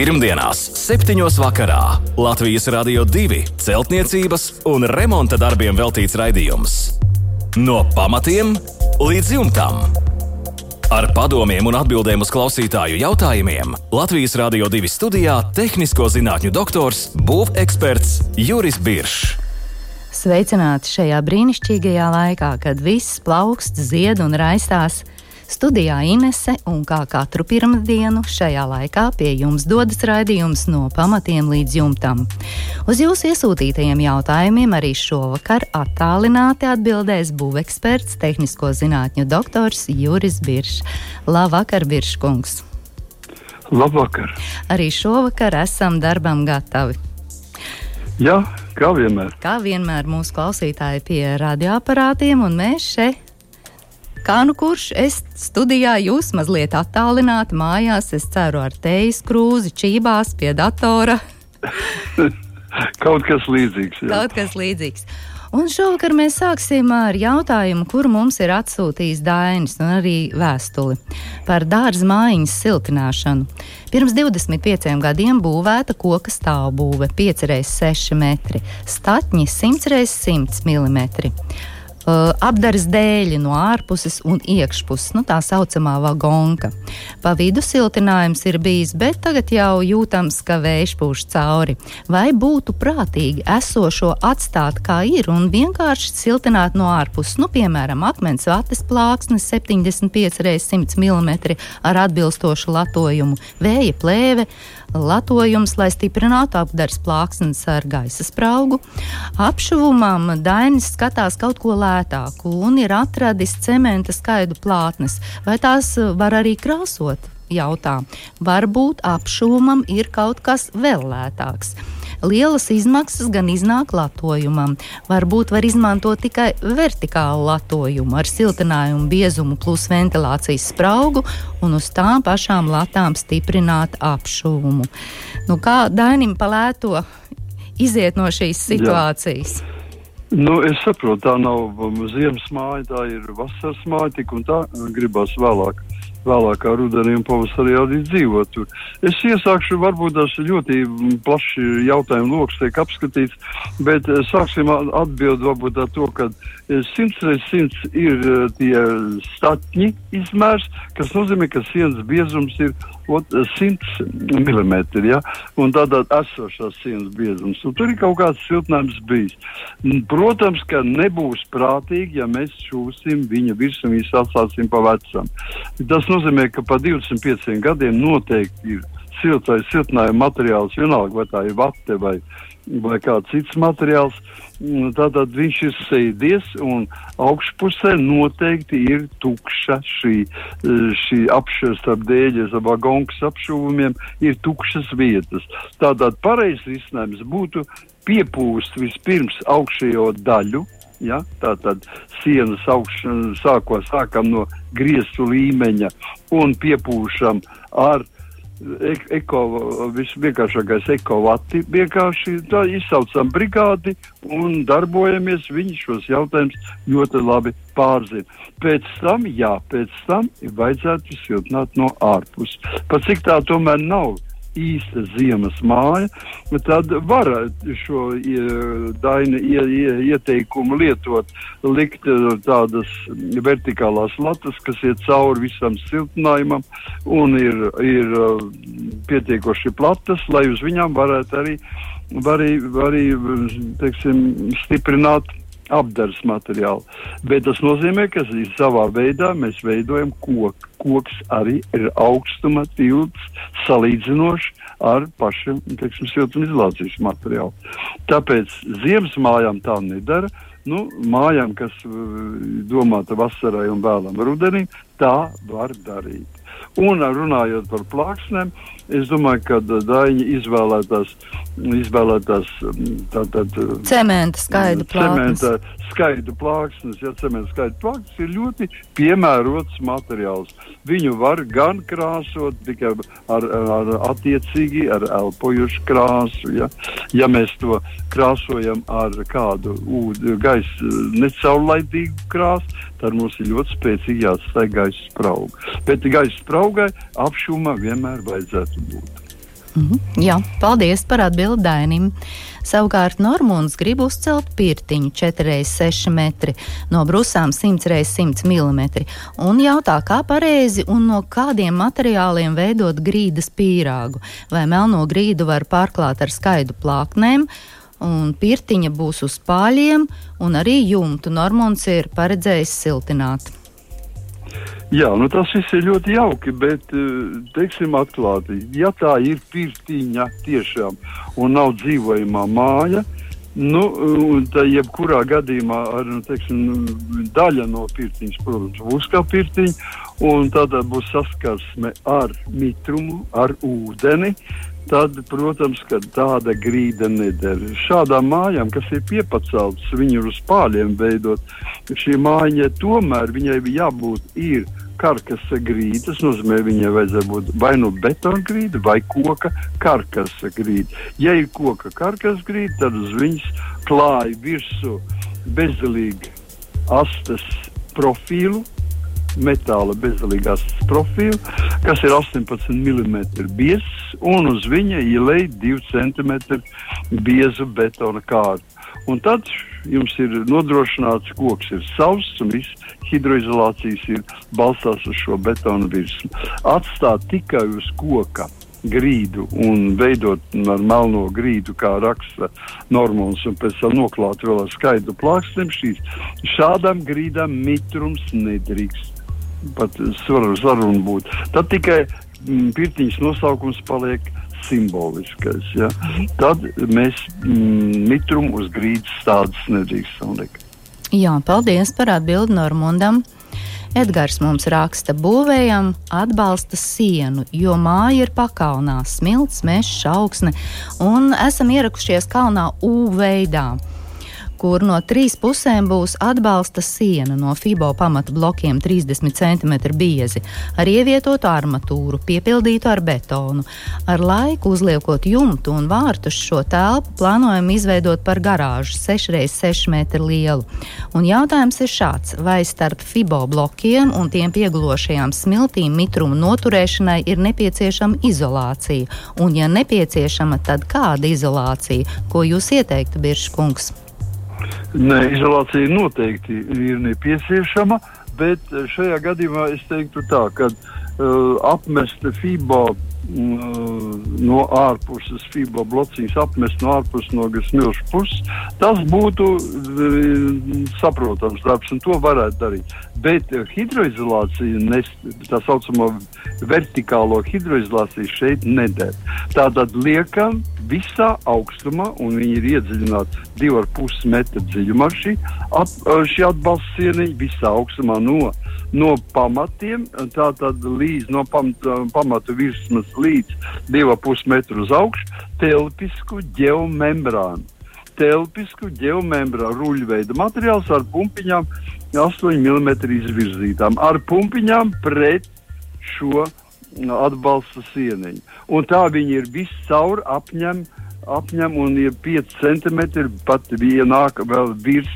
Pirmdienās, 7. vakarā Latvijas Rādio 2 celtniecības un remonta darbiem veltīts raidījums. No pamatiem līdz jumtam. Ar padomiem un atbildēm uz klausītāju jautājumiem Latvijas Rādio 2 studijā - tehnisko zinātņu doktors, būveksperts Juris Biršs. Sveicināti šajā brīnišķīgajā laikā, kad viss plaukst, zied un raistās. Studijā Inese un kā katru pirmdienu šajā laikā pie jums dodas raidījums no pamatiem līdz jumtam. Uz jūsu iesūtītajiem jautājumiem arī šovakar attālināti atbildēs būveksperts, tehnisko zinātņu doktors Juris Biršs. Labvakar, Birškungs! Labvakar! Arī šovakar esam darbam gatavi. Jā, kā vienmēr. Kā vienmēr mūsu klausītāji pie radioaparātiem, un mēs šeit Kā nu kurš es studijā, jūs mazliet attālināti mājās, es ceru, ar teijas krūzi, čībās pie datora. Kaut kas līdzīgs. Jā. Kaut kas līdzīgs. Un šovakar mēs sāksim ar jautājumu, kuru mums ir atsūtījis Dainis un arī vēstuli par dārza mājiņas siltināšanu. Pirms 25 gadiem būvēta koka stāvbūve 5x6 metri, statņi 100x100 mm uh, apdares dēļi no ārpuses un iekšpuses, nu, tā saucamā vagonka. Pa vidu siltinājums ir bijis, bet tagad jau jūtams, ka vējš pūš cauri. Vai būtu prātīgi esošo atstāt kā ir un vienkārši siltināt no ārpuses, nu, piemēram, akmens vates plāksnes 75 x 100 mm ar atbilstošu latojumu, vēja plēve latojums, lai stiprinātu apgādes plāksnes ar gaisa spraugu. Apšuvumam Dainis skatās kaut ko lētāku un ir atradis cementa skaidu plātnes. Vai tās var arī krāsot? Jautā. Varbūt apšuvumam ir kaut kas vēl lētāks. Lielas izmaksas gan iznāk latojumam. Varbūt var izmantot tikai vertikālu latojumu ar siltinājumu biezumu plus ventilācijas spraugu un uz tām pašām latām stiprināt apšuvumu. Nu, kā Dainim palēto iziet no šīs situācijas? Jā. Nu, es saprotu, tā nav ziemas māja, tā ir vasaras māja, tik un tā gribas vēlāk vēlākā rudenī un pavasarī arī dzīvot tur. Es iesākšu, varbūt tas ļoti plaši jautājumu lokus tiek apskatīts, bet eh, sāksim atbild varbūt ar to, ka 100 reiz 100 ir eh, tie statņi izmērs, kas nozīmē, ka sienas biezums ir 100 mm, ja? un tādā esošās sienas biezums. Un tur ir kaut kāds siltinājums bijis. Protams, ka nebūs prātīgi, ja mēs šūsim viņa virsmu, atstāsim pa vecam. Tas nozīmē, ka pa 25 gadiem noteikti ir siltais siltinājuma materiāls, vienalga vai tā ir vate vai, vai kāds cits materiāls. Tātad viņš ir sēdies un augšpusē noteikti ir tukša šī, šī apšķirta starp dēļas vagonkas apšūvumiem, ir tukšas vietas. Tātad pareizs risinājums būtu piepūst vispirms augšējo daļu, Ja? Tātad sienas augšana sāko, sākam no griestu līmeņa un piepūšam ar eko, visvienkāršākais ekovati. Vienkārši tā izsaucam brigādi un darbojamies. Viņi šos jautājumus ļoti labi pārzina. Pēc tam, jā, pēc tam vajadzētu siltināt no ārpuses. Pat cik tā tomēr nav īsta ziemas māja, tad var šo daina ie, ie, ieteikumu lietot, likt e, tādas vertikālās latas, kas iet cauri visam siltinājumam un ir, ir e, pietiekoši platas, lai uz viņām varētu arī, var arī, var arī teiksim, stiprināt apdars materiālu. Bet tas nozīmē, ka savā veidā mēs veidojam koku. Koks arī ir augstuma tilts salīdzinoši ar pašu teiksim, siltumizolācijas materiālu. Tāpēc ziemas mājām tā nedara. Nu, mājām, kas domāta vasarai un vēlam rudenim, tā var darīt. Un runājot par plāksnēm, es domāju, ka Daņa izvēlētās, izvēlētās tātad, cementa skaidu plāksnes. Cementa skaidu plāksnes, ja cementa skaidu plāksnes ir ļoti piemērots materiāls. Viņu var gan krāsot tikai ar, ar attiecīgi ar elpojušu krāsu. Ja, ja mēs to krāsojam ar kādu gaisa necaurlaidīgu krāsu, tad mums ir ļoti spēcīgi jāatstāj gaisa sprauga. Bet gaisa spraugai apšūmā vienmēr vajadzētu būt. Mm -hmm. Jā, paldies par atbildi Dainim. Savukārt Normons grib uzcelt pirtiņu 4x6 metri, no brusām 100x100 mm un jautā, kā pareizi un no kādiem materiāliem veidot grīdas pīrāgu. Vai melno grīdu var pārklāt ar skaidu plāknēm, un pirtiņa būs uz pāļiem, un arī jumtu Normons ir paredzējis siltināt. Jā, nu tas viss ir ļoti jauki, bet, eh, teiksim, atklāti, ja tā ir pirtiņa tiešām un nav dzīvojamā māja, nu, tad jebkurā gadījumā ar, nu, teiksim, daļa no pirtiņas, protams, būs kā pirtiņa, un tad būs saskarsme ar mitrumu, ar ūdeni, tad, protams, tāda grīda neder. Šādām mājām, kas ir piepaceltas, viņu uz pāļiem veidot, šī māja tomēr viņai jābūt ir karkasa grīda. Tas nozīmē, viņai vajadzēja būt vai nu betona grīda, vai koka karkasa grīda. Ja ir koka karkasa grīda, tad uz viņas klāja virsū bezdelīgi astes profilu, metāla bezdelīgās profilu, kas ir 18 mm biezs, un uz viņa ielēja 2 cm biezu betona kārtu. Un tad jums ir nodrošināts, koks ir sauss un viss hidroizolācijas ir balstās uz šo betona virsmu. Atstāt tikai uz koka grīdu un veidot ar melno grīdu, kā raksta Normons, un pēc tam noklāt vēl ar skaidru plākstiem, šīs šādām grīdām mitrums nedrīkst pat saruna būt. Tad tikai mm, pirtiņas nosaukums paliek simboliskais. Ja? Tad mēs mm, mitrumu uz grīdas tādas nedrīkstam likt. Jā, paldies par atbildi Normundam. Edgars mums raksta, būvējam atbalsta sienu, jo māja ir pakalnā, smilts, mežs, augsne, un esam ierakušies kalnā U veidā kur no trīs pusēm būs atbalsta siena no FIBO pamata blokiem 30 cm biezi, ar ievietotu armatūru, piepildītu ar betonu. Ar laiku uzliekot jumtu un vārtus šo telpu plānojam izveidot par garāžu 6x6 metru lielu. Un jautājums ir šāds, vai starp FIBO blokiem un tiem piegulošajām smiltīm mitruma noturēšanai ir nepieciešama izolācija, un ja nepieciešama, tad kāda izolācija, ko jūs ieteiktu, Birškungs? Nē, izolācija noteikti ir nepieciešama, bet šajā gadījumā es teiktu tā, ka uh, apmest FIBO Mm, no ārpuses FIBA blociņas apmest no ārpuses no smilšu puses, tas būtu mm, saprotams darbs, un to varētu darīt. Bet hidroizolācija, nes, tā saucamā vertikālo hidroizolāciju šeit neder. Tātad liekam visā augstumā, un viņi ir iedziļināti 2,5 metru dziļumā šī, at, šī atbalsta sieniņa visā augstumā no no pamatiem, tātad līdz no pamata, pamata virsmas līdz 2,5 metru uz augšu, telpisku geomembrānu. Telpisku geomembrānu ruļveida materiāls ar pumpiņām 8 mm izvirzītām, ar pumpiņām pret šo atbalsta sieniņu. Un tā viņi ir viscaur apņem, apņem un ir 5 cm pat ienāk vēl virs,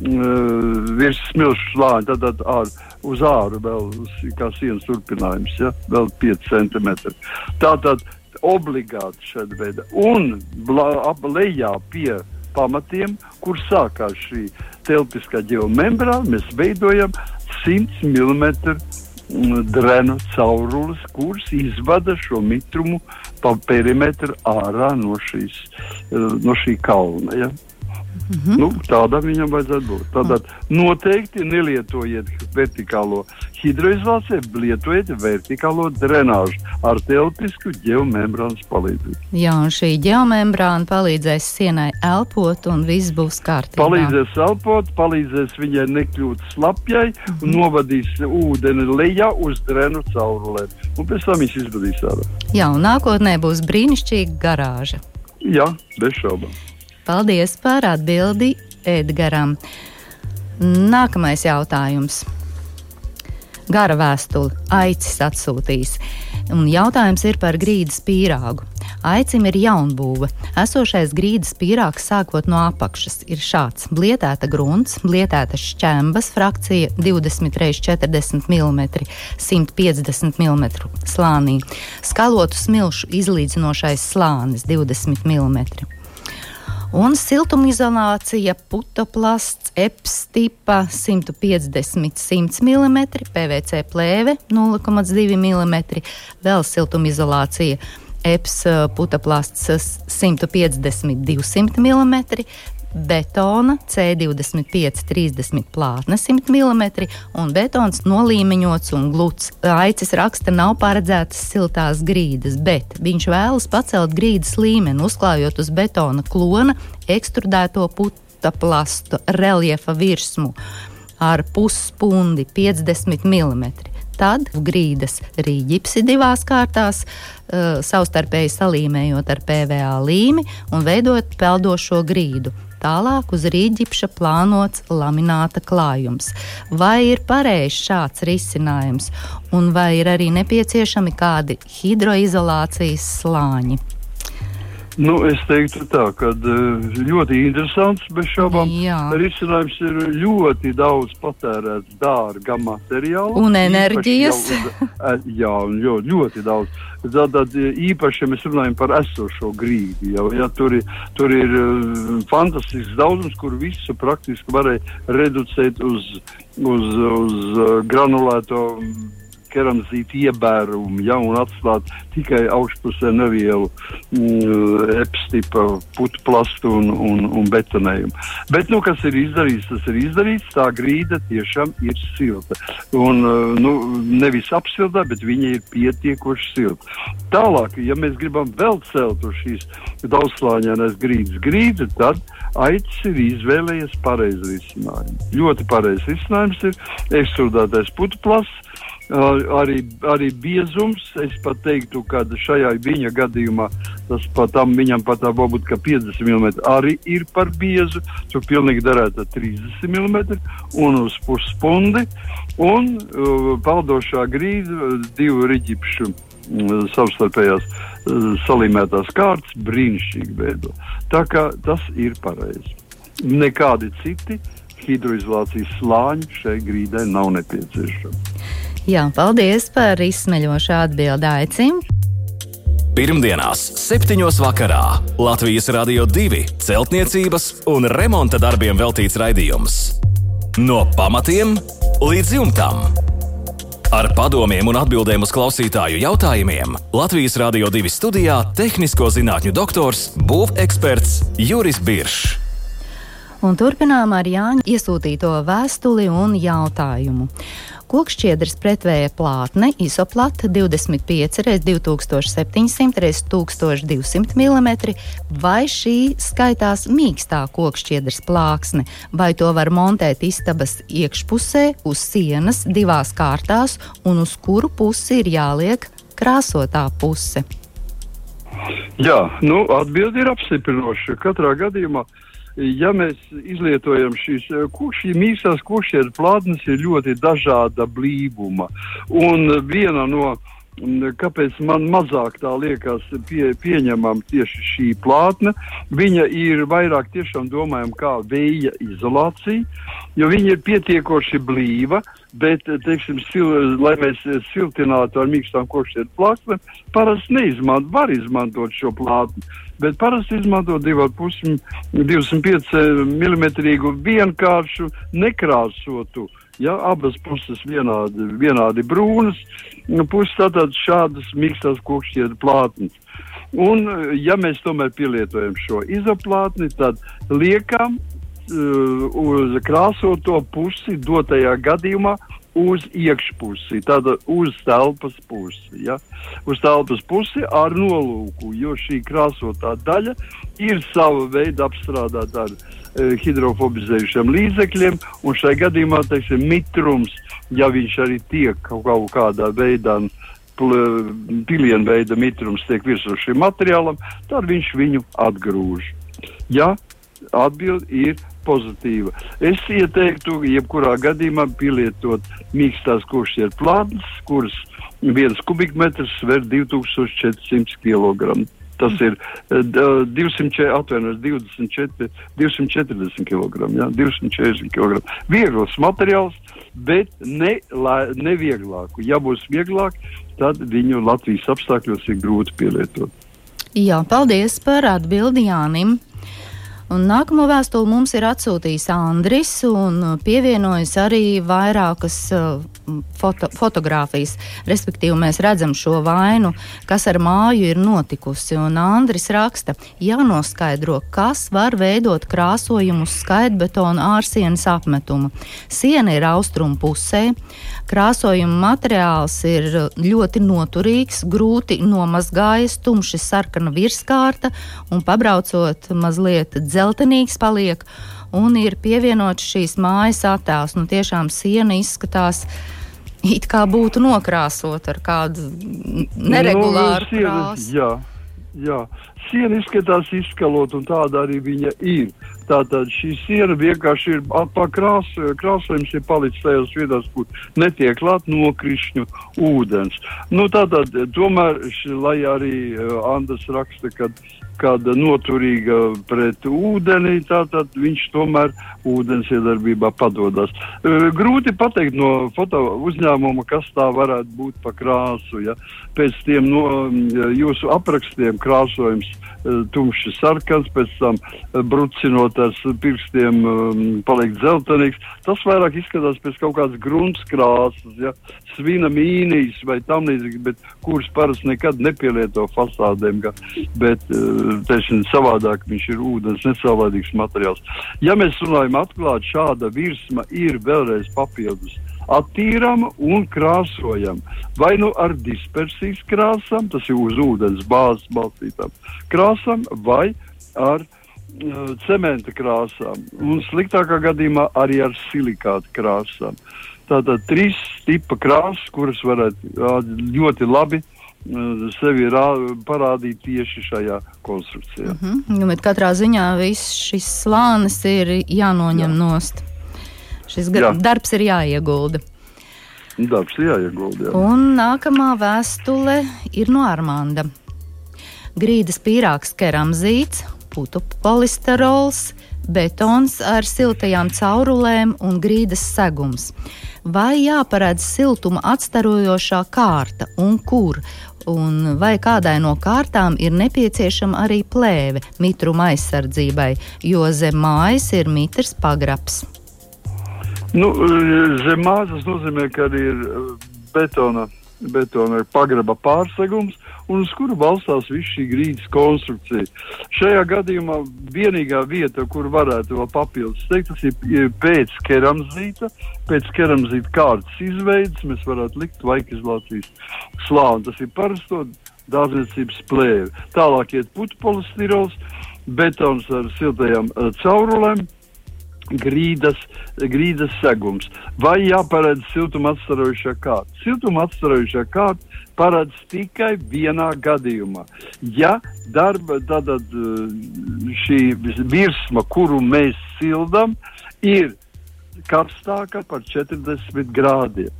virs smilšu slāņa. Tad, tad ar uz āru vēl kā sienas turpinājums, ja? vēl 5 cm. Tātad obligāti šāda veida. Un ap lejā pie pamatiem, kur sākās šī telpiskā geomembrāna, mēs veidojam 100 mm drenu caurules, kuras izvada šo mitrumu pa perimetru ārā no, šīs, no šī kalna. Ja? Mm -hmm. nu, tādam viņam vajadzētu būt. Tātad noteikti nelietojiet vertikālo hidroizolāciju, lietojiet vertikālo drenāžu ar telpisku geomembrānas palīdzību. Jā, un šī geomembrāna palīdzēs sienai elpot, un viss būs kārtībā. Palīdzēs elpot, palīdzēs viņai nekļūt slapjai, mm -hmm. novadīs ūdeni lejā uz drenu caurulēm. Un pēc tam viņš izvadīs ārā. Jā, un nākotnē būs brīnišķīga garāža. Jā, bez šaubām. Paldies par atbildi Edgaram. Nākamais jautājums. Gara vēstuli aicis atsūtīs. Un jautājums ir par grīdas pīrāgu. Aicim ir jaunbūve. Esošais grīdas pīrāgs sākot no apakšas ir šāds - blietēta grunts, blietēta šķembas frakcija 20 x 40 mm, 150 mm slānī, skalotu smilšu izlīdzinošais slānis 20 mm. Un siltumizolācija, putoplasts, EPS tipa 150-100 mm, PVC plēve 0,2 mm, vēl siltumizolācija EPS uh, putaplasts 150-200 mm, betona C25 30 plātne 100 mm un betons nolīmeņots un gluds. Aicis raksta, nav paredzētas siltās grīdas, bet viņš vēlas pacelt grīdas līmeni, uzklājot uz betona klona ekstrudēto puta plastu reljefa virsmu ar pusspundi 50 mm tad grīdas rīģipsi divās kārtās, uh, savstarpēji salīmējot ar PVA līmi un veidot peldošo grīdu. Tālāk uz rīģipša plānots lamināta klājums. Vai ir pareizs šāds risinājums, un vai ir arī nepieciešami kādi hidroizolācijas slāņi? Nu, es teiktu, tā, ka eh, ļoti interesants, bez šaubām. Risinājums ir ļoti daudz patērēts dārga materiāla. Un enerģijas. Jau, eh, jā, ļoti, ļoti daudz. Tātad īpaši, ja mēs runājam par esošo grīdu, jau, ja, tur, ir, tur ir fantastisks daudzums, kur visu praktiski varēja reducēt uz, uz, uz granulēto keramzīta iebērumu, ja, un atstāt tikai augšpusē nevielu mm, epstipa putu plastu un, un, un betonējumu. Bet, nu, kas ir izdarīts, tas ir izdarīts, tā grīda tiešām ir silta. Un, uh, nu, nevis apsiltā, bet viņa ir pietiekoši silta. Tālāk, ja mēs gribam vēl celt uz šīs daudzslāņainās grīdas grīdu, tad Aicis ir izvēlējies pareizu risinājumu. Ļoti pareizs risinājums ir ekstrudētais putu plasts, arī, arī biezums. Es pat teiktu, ka šajā viņa gadījumā tas pat tam viņam pat tā varbūt 50 mm arī ir par biezu. Tur pilnīgi darētu 30 mm un uz puspundi. Un uh, paldošā grīda divu riģipšu uh, savstarpējās uh, salīmētās kārtas brīnišķīgi veido. Tā kā tas ir pareizi. Nekādi citi hidroizolācijas slāņi šai grīdai nav nepieciešami. Jā, paldies par izsmeļošu atbildi aicim. Pirmdienās, 7. vakarā Latvijas Rādio 2 celtniecības un remonta darbiem veltīts raidījums. No pamatiem līdz jumtam. Ar padomiem un atbildēm uz klausītāju jautājumiem Latvijas Rādio 2 studijā - tehnisko zinātņu doktors, būveksperts Juris Biršs. Un turpinām ar Jāņa iesūtīto vēstuli un jautājumu. Kokšķiedras pretvēja plātne izoplata 25 x 2700 x 1200 mm, vai šī skaitās mīkstā kokšķiedras plāksne, vai to var montēt istabas iekšpusē uz sienas divās kārtās, un uz kuru pusi ir jāliek krāsotā puse. Jā, nu, atbildi ir apstiprinoša. Katrā gadījumā uh, ja mēs izlietojam šīs šī mīkstās košieru plātnes, ir ļoti dažāda blīvuma. Un viena no kāpēc man mazāk tā liekas pie, pieņemama tieši šī plātne. Viņa ir vairāk tiešām domājama kā vēja izolācija, jo viņa ir pietiekoši blīva, bet, teiksim, sil, lai mēs siltinātu ar mīkstām košiem plāksnēm, parasti neizmanto, var izmantot šo plātni. Bet parasti izmanto 2,5 mm vienkāršu nekrāsotu Ja, abas puses vienādi, vienādi brūnas, nu, puses tātad šādas mīkstās kokšķietu plātnes. Un, ja mēs tomēr pielietojam šo izoplātni, tad liekam uh, uz krāsoto pusi dotajā gadījumā uz iekšpusi, tātad uz telpas pusi. Ja? Uz telpas pusi ar nolūku, jo šī krāsotā daļa ir sava veida apstrādāta ar hidrofobizējušiem līdzekļiem, un šai gadījumā, teiksim, mitrums, ja viņš arī tiek kaut, kādā veidā pilienu veida mitrums tiek virsū šim materiālam, tad viņš viņu atgrūž. Ja atbildi ir pozitīva. Es ieteiktu, jebkurā gadījumā pielietot mīkstās košļietu plātnes, kuras viens kubikmetrs sver 2400 kg. Tas ir uh, 200, atvainojos, 24, 240 kg. Ja? 240 kg. Viegls materiāls, bet ne, la, ne vieglāku. Ja būs vieglāk, tad viņu Latvijas apstākļos ir grūti pielietot. Jā, paldies par atbildi Jānim. Un nākamo vēstuli mums ir atsūtījis Andris un pievienojas arī vairākas uh, foto, fotogrāfijas. Respektīvi, mēs redzam šo vainu, kas ar māju ir notikusi. Un Andris raksta, jānoskaidro, kas var veidot krāsojumu uz skaitbetona ārsienas apmetuma. Siena ir austrumu pusē, krāsojuma materiāls ir ļoti noturīgs, grūti nomazgājas, tumši sarkana virskārta un pabraucot mazliet dzeltenīgs paliek, un ir pievienots šīs mājas attēls. Nu, tiešām siena izskatās. It kā būtu nokrāsot ar kādu neregulāru nu, krāsu. Jā, jā, siena izskatās izskalot, un tāda arī viņa ir. Tātad šī siena vienkārši ir krās, krāsojums, ir palicis tajās vietās, kur netiek klāt nokrišņu ūdens. Nu, tātad, tomēr, š, lai arī uh, Andris raksta, ka kāda noturīga pret ūdeni, tātad viņš tomēr ūdens iedarbībā padodas. Grūti pateikt no foto uzņēmuma, kas tā varētu būt pa krāsu. Ja? Pēc tiem no, jūsu aprakstiem krāsojums tumšs sarkans, pēc tam brucinot ar pirkstiem paliek dzeltenīgs. Tas vairāk izskatās pēc kaut kādas grunts krāsas, ja? svina mīnijas vai tam līdzīgi, bet kuras parasti nekad nepielieto fasādēm. Bet, teiksim, savādāk viņš ir ūdens nesaulēdīgs materiāls. Ja mēs runājam atklāt, šāda virsma ir vēlreiz papildus attīrama un krāsojama. Vai nu ar dispersijas krāsām, tas ir uz ūdens bāzes balstītām krāsām, vai ar uh, cementa krāsām, un sliktākā gadījumā arī ar silikāta krāsām. Tātad trīs tipa krāsas, kuras varētu uh, ļoti labi uh, sevi rā, parādīt tieši šajā konstrukcijā. Mm -hmm. bet katrā ziņā viss šis slānis ir jānoņem Jā. nost. Šis Jā. darbs ir jāiegulda. Darbs ir jāiegulda. Jā. Un nākamā vēstule ir no Armanda. Grīdas pīrāgs keramzīts, putu polisterols, betons ar siltajām caurulēm un grīdas segums. Vai jāparedz siltuma atstarojošā kārta un kur, un vai kādai no kārtām ir nepieciešama arī plēve mitruma aizsardzībai, jo zem mājas ir mitrs pagrabs. Nu, zem mājas nozīmē, ka ir eh, betona, betona pagraba pārsegums, un uz kuru balstās viss šī grīdas konstrukcija. Šajā gadījumā vienīgā vieta, kur varētu vēl papildus teikt, tas ir pēc keramzīta, pēc keramzīta kārtas izveidas, mēs varētu likt vaikizlācijas slāni. Tas ir parasto dārzniecības plēve. Tālāk iet putu polistirols, betons ar siltajām uh, caurulēm grīdas, grīdas segums. Vai jāparedz siltuma atstarojušā kārta? Siltuma atstarojušā kārta paredz tikai vienā gadījumā. Ja darba tātad eh, šī virsma, kuru mēs sildam, ir karstāka par 40 grādiem.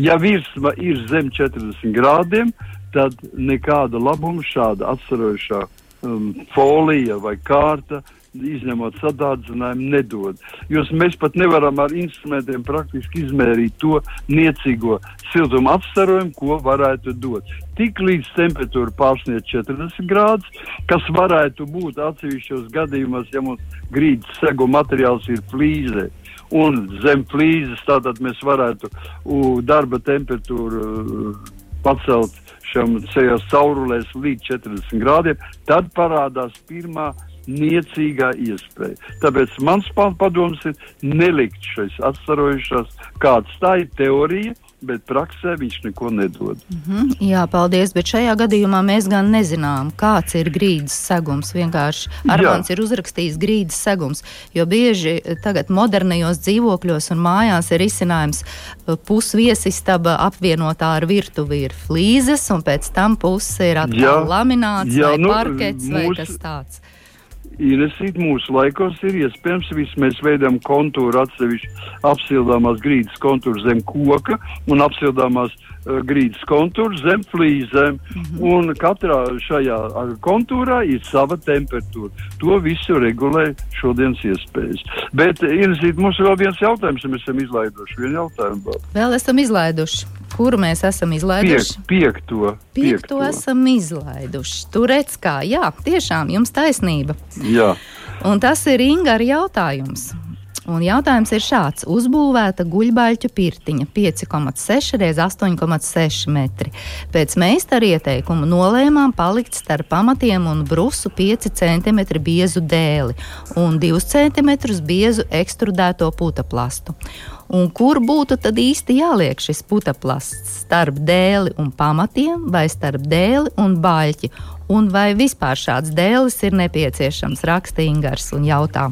Ja virsma ir zem 40 grādiem, tad nekāda labuma šāda atstarojušā um, folija vai kārta izņemot sadārdzinājumu, nedod. Jo mēs pat nevaram ar instrumentiem praktiski izmērīt to niecīgo siltuma apstarojumu, ko varētu dot. Tik līdz temperatūra pārsniedz 40 grādus, kas varētu būt atsevišķos gadījumos, ja mums grīdas segu materiāls ir flīzē. Un zem flīzes tātad mēs varētu u, darba temperatūru uh, pacelt šiem ceļos caurulēs līdz 40 grādiem, tad parādās pirmā niecīgā iespēja. Tāpēc mans padoms ir nelikt šais atstarojušās, kāds tā ir teorija, bet praksē viņš neko nedod. Mm -hmm. Jā, paldies, bet šajā gadījumā mēs gan nezinām, kāds ir grīdas segums. Vienkārši Armāns ir uzrakstījis grīdas segums, jo bieži tagad modernajos dzīvokļos un mājās ir izcinājums uh, pusviesistaba apvienotā ar virtuvi ir flīzes, un pēc tam puse ir atkal jā, lamināts jā, vai nu, parkets mūs... vai kas tāds. Ienesīt mūsu laikos ir iespējams, viss mēs veidojam kontūru atsevišķi apsildāmās grīdas kontūru zem koka un apsildāmās uh, grīdas kontūru zem flīzēm. Mm -hmm. Un katrā šajā kontūrā ir sava temperatūra. To visu regulē šodienas iespējas. Bet, Ienesīt, mums ir vēl viens jautājums, ja mēs esam izlaiduši. Vienu jautājumu vēl. Vēl esam izlaiduši. Kuru mēs esam izlaiduši? Piek, piekto. Piekto esam izlaiduši. Tur redz, kā, jā, tiešām jums taisnība. Jā. Un tas ir Inga jautājums. Un jautājums ir šāds. Uzbūvēta guļbaļķu pirtiņa 5,6 x 8,6 metri. Pēc meistara ieteikuma nolēmām palikt starp pamatiem un brusu 5 cm biezu dēli un 2 cm biezu ekstrudēto putaplastu. Un kur būtu tad īsti jāliek šis putaplasts? Starp dēli un pamatiem vai starp dēli un baļķi? Un vai vispār šāds dēlis ir nepieciešams? Raksta Ingars un jautā.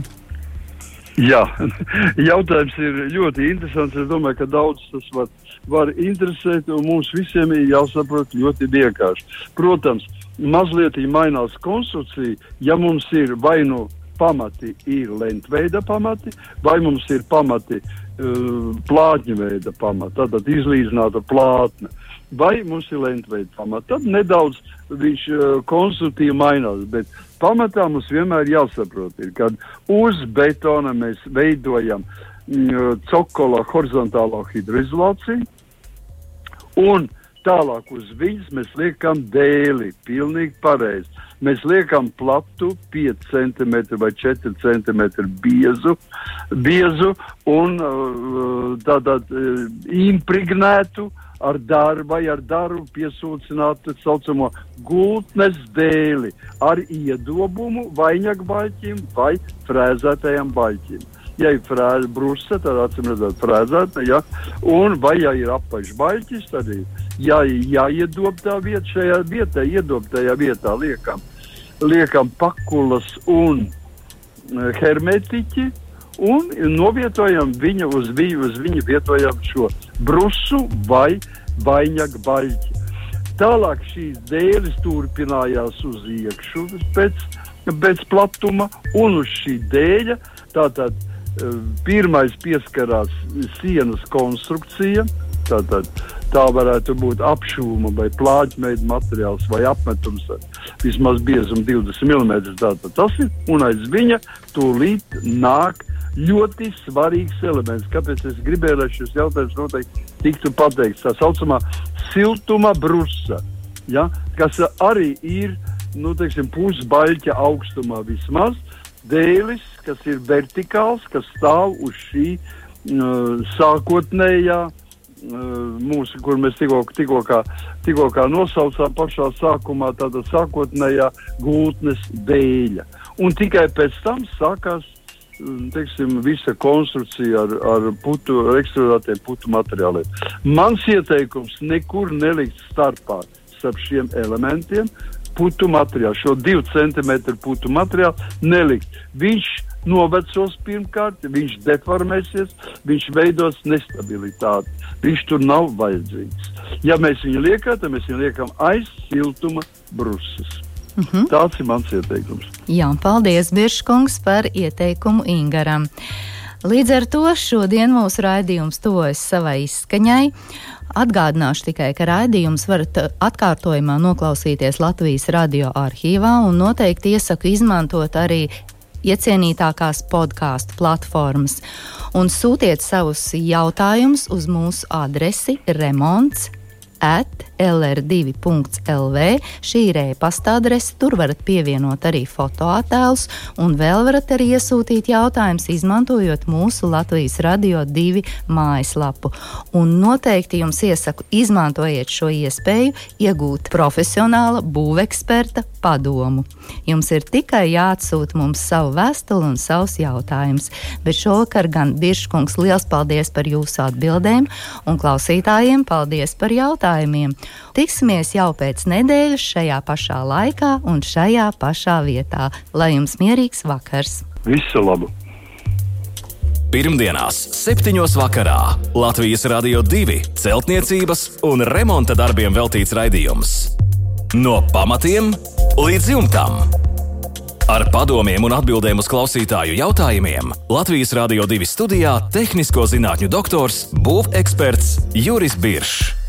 Jā, jautājums ir ļoti interesants. Es domāju, ka daudz tas var, var interesēt, un mums visiem ir jāsaprot ļoti vienkārši. Protams, mazliet mainās konstrukcija, ja mums ir vai nu pamati ir lentveida pamati, vai mums ir pamati uh, plātņa veida pamati, tātad izlīdzināta plātne, vai mums ir lentveida pamati. Tad nedaudz viņš uh, konstruktīvi mainās, bet pamatā mums vienmēr jāsaprot, ir, ka uz betona mēs veidojam mm, cokola horizontālo hidroizolāciju, un tālāk uz viņas mēs liekam dēli, pilnīgi pareizi. Mēs liekam platu 5 cm vai 4 cm biezu, biezu un uh, tātad uh, impregnētu uh, ar darbu vai ar darbu piesūcināt tā saucamo gultnes dēli ar iedobumu vainagbaļķim vai frēzētajam baļķim. Ja ir frēze brūce, tad acīm redzot frēzēta, ja? un vai ja ir apašbaļķis, tad ir jā, jāiedob tā vieta šajā vietā, iedobtajā vietā liekam, liekam pakulas un eh, hermetiķi, un novietojam viņu uz viņu, uz viņu vietojam šo brusu vai vainagu baļķi. Tālāk šīs dēļas turpinājās uz iekšu pēc, pēc platuma, un uz šī dēļa tātad eh, pirmais pieskarās sienas konstrukcija, tātad tā varētu būt apšūma vai plāķmeida materiāls vai apmetums ar vismaz biezumu 20 mm. Tātad tas ir, un aiz viņa tūlīt nāk ļoti svarīgs elements. Kāpēc es gribēju, lai šis jautājums noteikti tiktu pateikts? Tā saucamā siltuma brusa, ja? kas arī ir nu, teiksim, pusbaļķa augstumā vismaz. Dēlis, kas ir vertikāls, kas stāv uz šī uh, sākotnējā uh, mūsu, kur mēs tikko, tikko, kā, tikko kā nosaucām pašā sākumā, tāda sākotnējā gultnes dēļa. Un tikai pēc tam sākās teiksim, visa konstrukcija ar, ar, putu, ar ekstrudētiem putu materiāliem. Mans ieteikums nekur nelikt starpā starp šiem elementiem putu materiālu, šo divu centimetru putu materiālu nelikt. Viņš novecos pirmkārt, viņš deformēsies, viņš veidos nestabilitāti. Viņš tur nav vajadzīgs. Ja mēs viņu liekam, tad mēs viņu liekam aiz siltuma brusas. Mhm. -huh. Tāds ir mans ieteikums. Jā, paldies, Biržkungs, par ieteikumu Ingaram. Līdz ar to šodien mūsu raidījums tuvojas savai izskaņai. Atgādināšu tikai, ka raidījums varat atkārtojumā noklausīties Latvijas radio arhīvā un noteikti iesaku izmantot arī iecienītākās podkāstu platformas. Un sūtiet savus jautājumus uz mūsu adresi remonds at lr2.lv. Šī ir e-pasta adrese, tur varat pievienot arī fotoattēlus, un vēl varat arī iesūtīt jautājumus, izmantojot mūsu Latvijas Radio 2 mājaslapu. Un noteikti jums iesaku izmantojiet šo iespēju iegūt profesionāla būveksperta padomu. Jums ir tikai jāatsūta mums savu vēstuli un savus jautājumus, bet šovakar gan Biržkungs liels paldies par jūsu atbildēm, un klausītājiem paldies par jautājumiem. Tiksimies jau pēc nedēļas šajā pašā laikā un šajā pašā vietā. Lai jums mierīgs vakars! Visu labu! Pirmdienās, 7. vakarā Latvijas Rādio 2 celtniecības un remonta darbiem veltīts raidījums. No pamatiem līdz jumtam! Ar padomiem un atbildēm uz klausītāju jautājumiem Latvijas Rādio 2 studijā - tehnisko zinātņu doktors, būveksperts Juris Biršs.